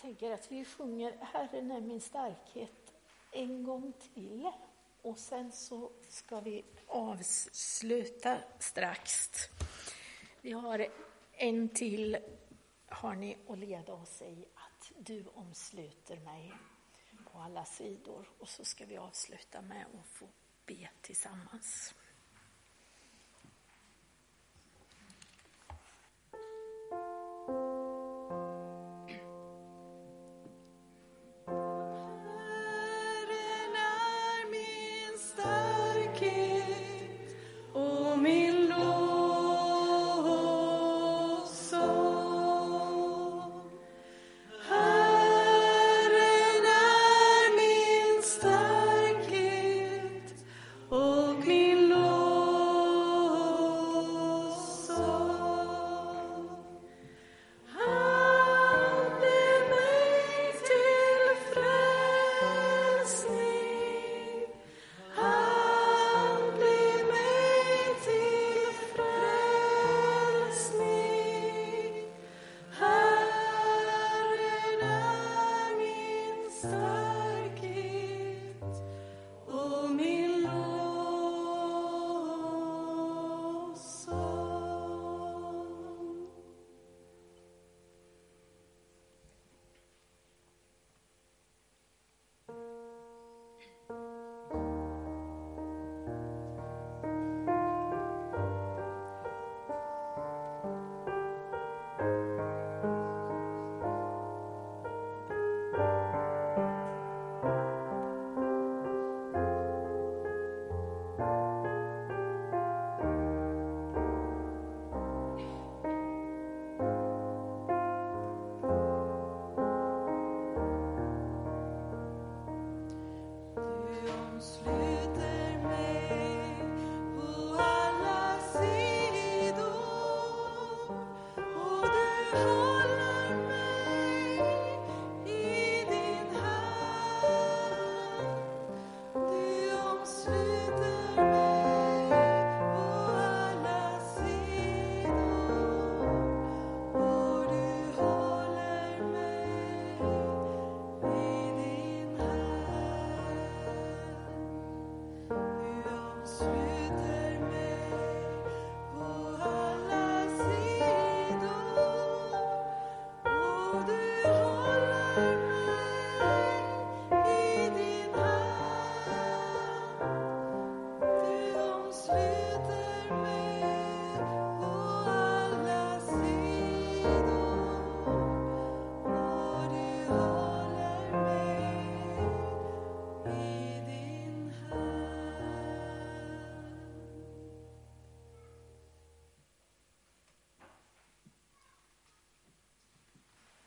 Tänker att vi sjunger Herren är min starkhet en gång till. Och sen så ska vi avsluta strax. Vi har en till, har ni att leda oss i, att du omsluter mig på alla sidor. Och så ska vi avsluta med att få be tillsammans.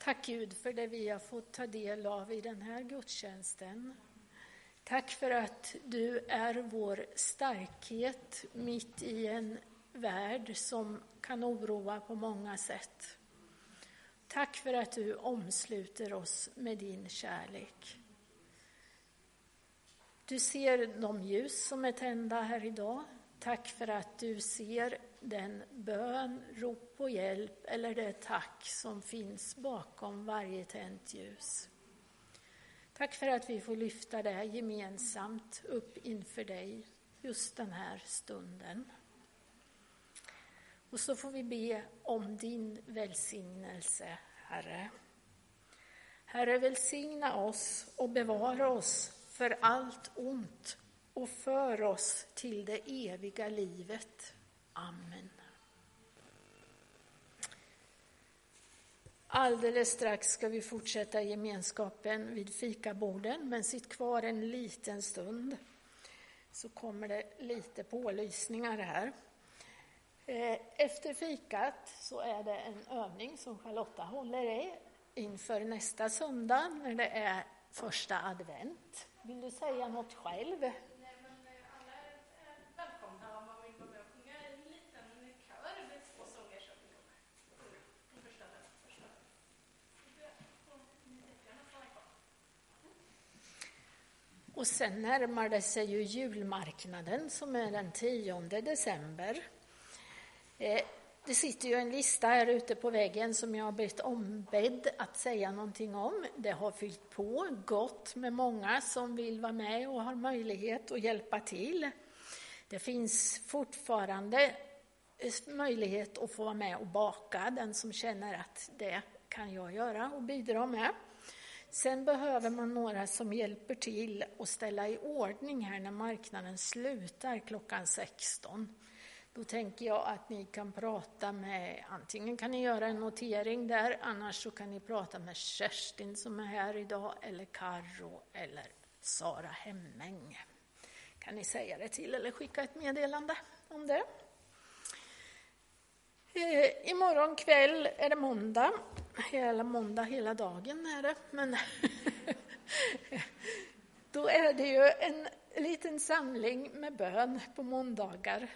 Tack Gud för det vi har fått ta del av i den här gudstjänsten. Tack för att du är vår starkhet mitt i en värld som kan oroa på många sätt. Tack för att du omsluter oss med din kärlek. Du ser de ljus som är tända här idag. Tack för att du ser den bön, rop på hjälp eller det tack som finns bakom varje tänt ljus. Tack för att vi får lyfta det gemensamt upp inför dig just den här stunden. Och så får vi be om din välsignelse, Herre. Herre, välsigna oss och bevara oss för allt ont och för oss till det eviga livet. Amen. Alldeles strax ska vi fortsätta gemenskapen vid fikaborden, men sitt kvar en liten stund så kommer det lite pålysningar här. Eh, efter fikat så är det en övning som Charlotta håller i inför nästa söndag när det är första advent. Vill du säga något själv? Nej, men eh, alla är välkomna om man vill vara med och sjunga i en liten kör. Det är två sånger som vi kommer på första första. Det får ni jättegärna stanna kvar. Och sen närmar det sig ju julmarknaden som är den 10 december. Eh, det sitter ju en lista här ute på väggen som jag har blivit ombedd att säga någonting om. Det har fyllt på gott med många som vill vara med och har möjlighet att hjälpa till. Det finns fortfarande eh, möjlighet att få vara med och baka, den som känner att det kan jag göra och bidra med. Sen behöver man några som hjälper till att ställa i ordning här när marknaden slutar klockan 16. Då tänker jag att ni kan prata med, antingen kan ni göra en notering där, annars så kan ni prata med Kerstin som är här idag, eller Karro eller Sara Hemmäng. Kan ni säga det till eller skicka ett meddelande om det. Eh, imorgon kväll är det måndag. Hela måndag, hela dagen är det. Men då är det ju en liten samling med bön på måndagar.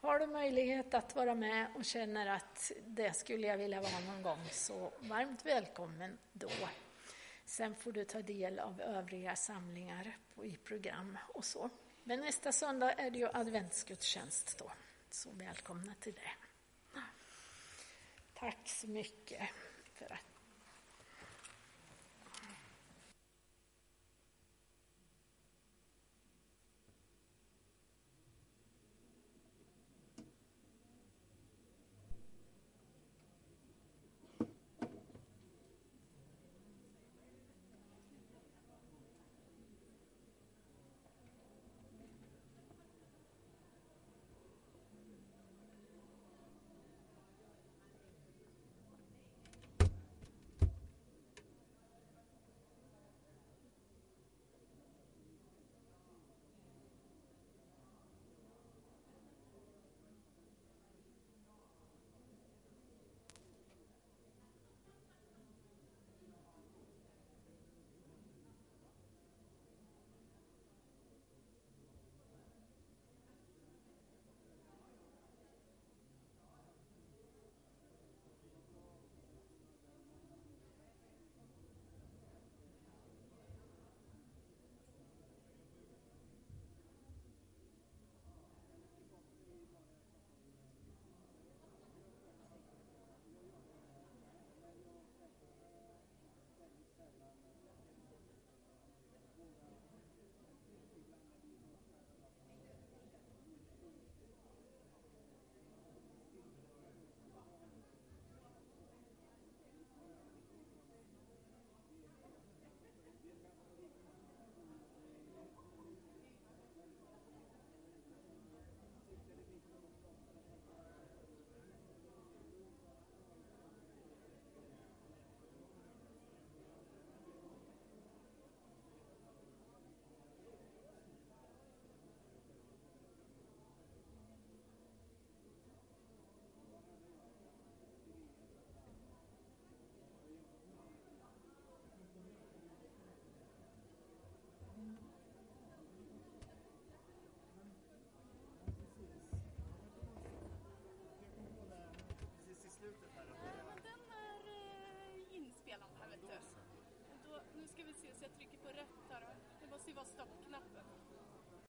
Har du möjlighet att vara med och känner att det skulle jag vilja vara någon gång, så varmt välkommen då. Sen får du ta del av övriga samlingar i program och så. Men nästa söndag är det ju adventsgudstjänst då, så välkomna till det. Tack så mycket för att måste ju vara stoppknappen.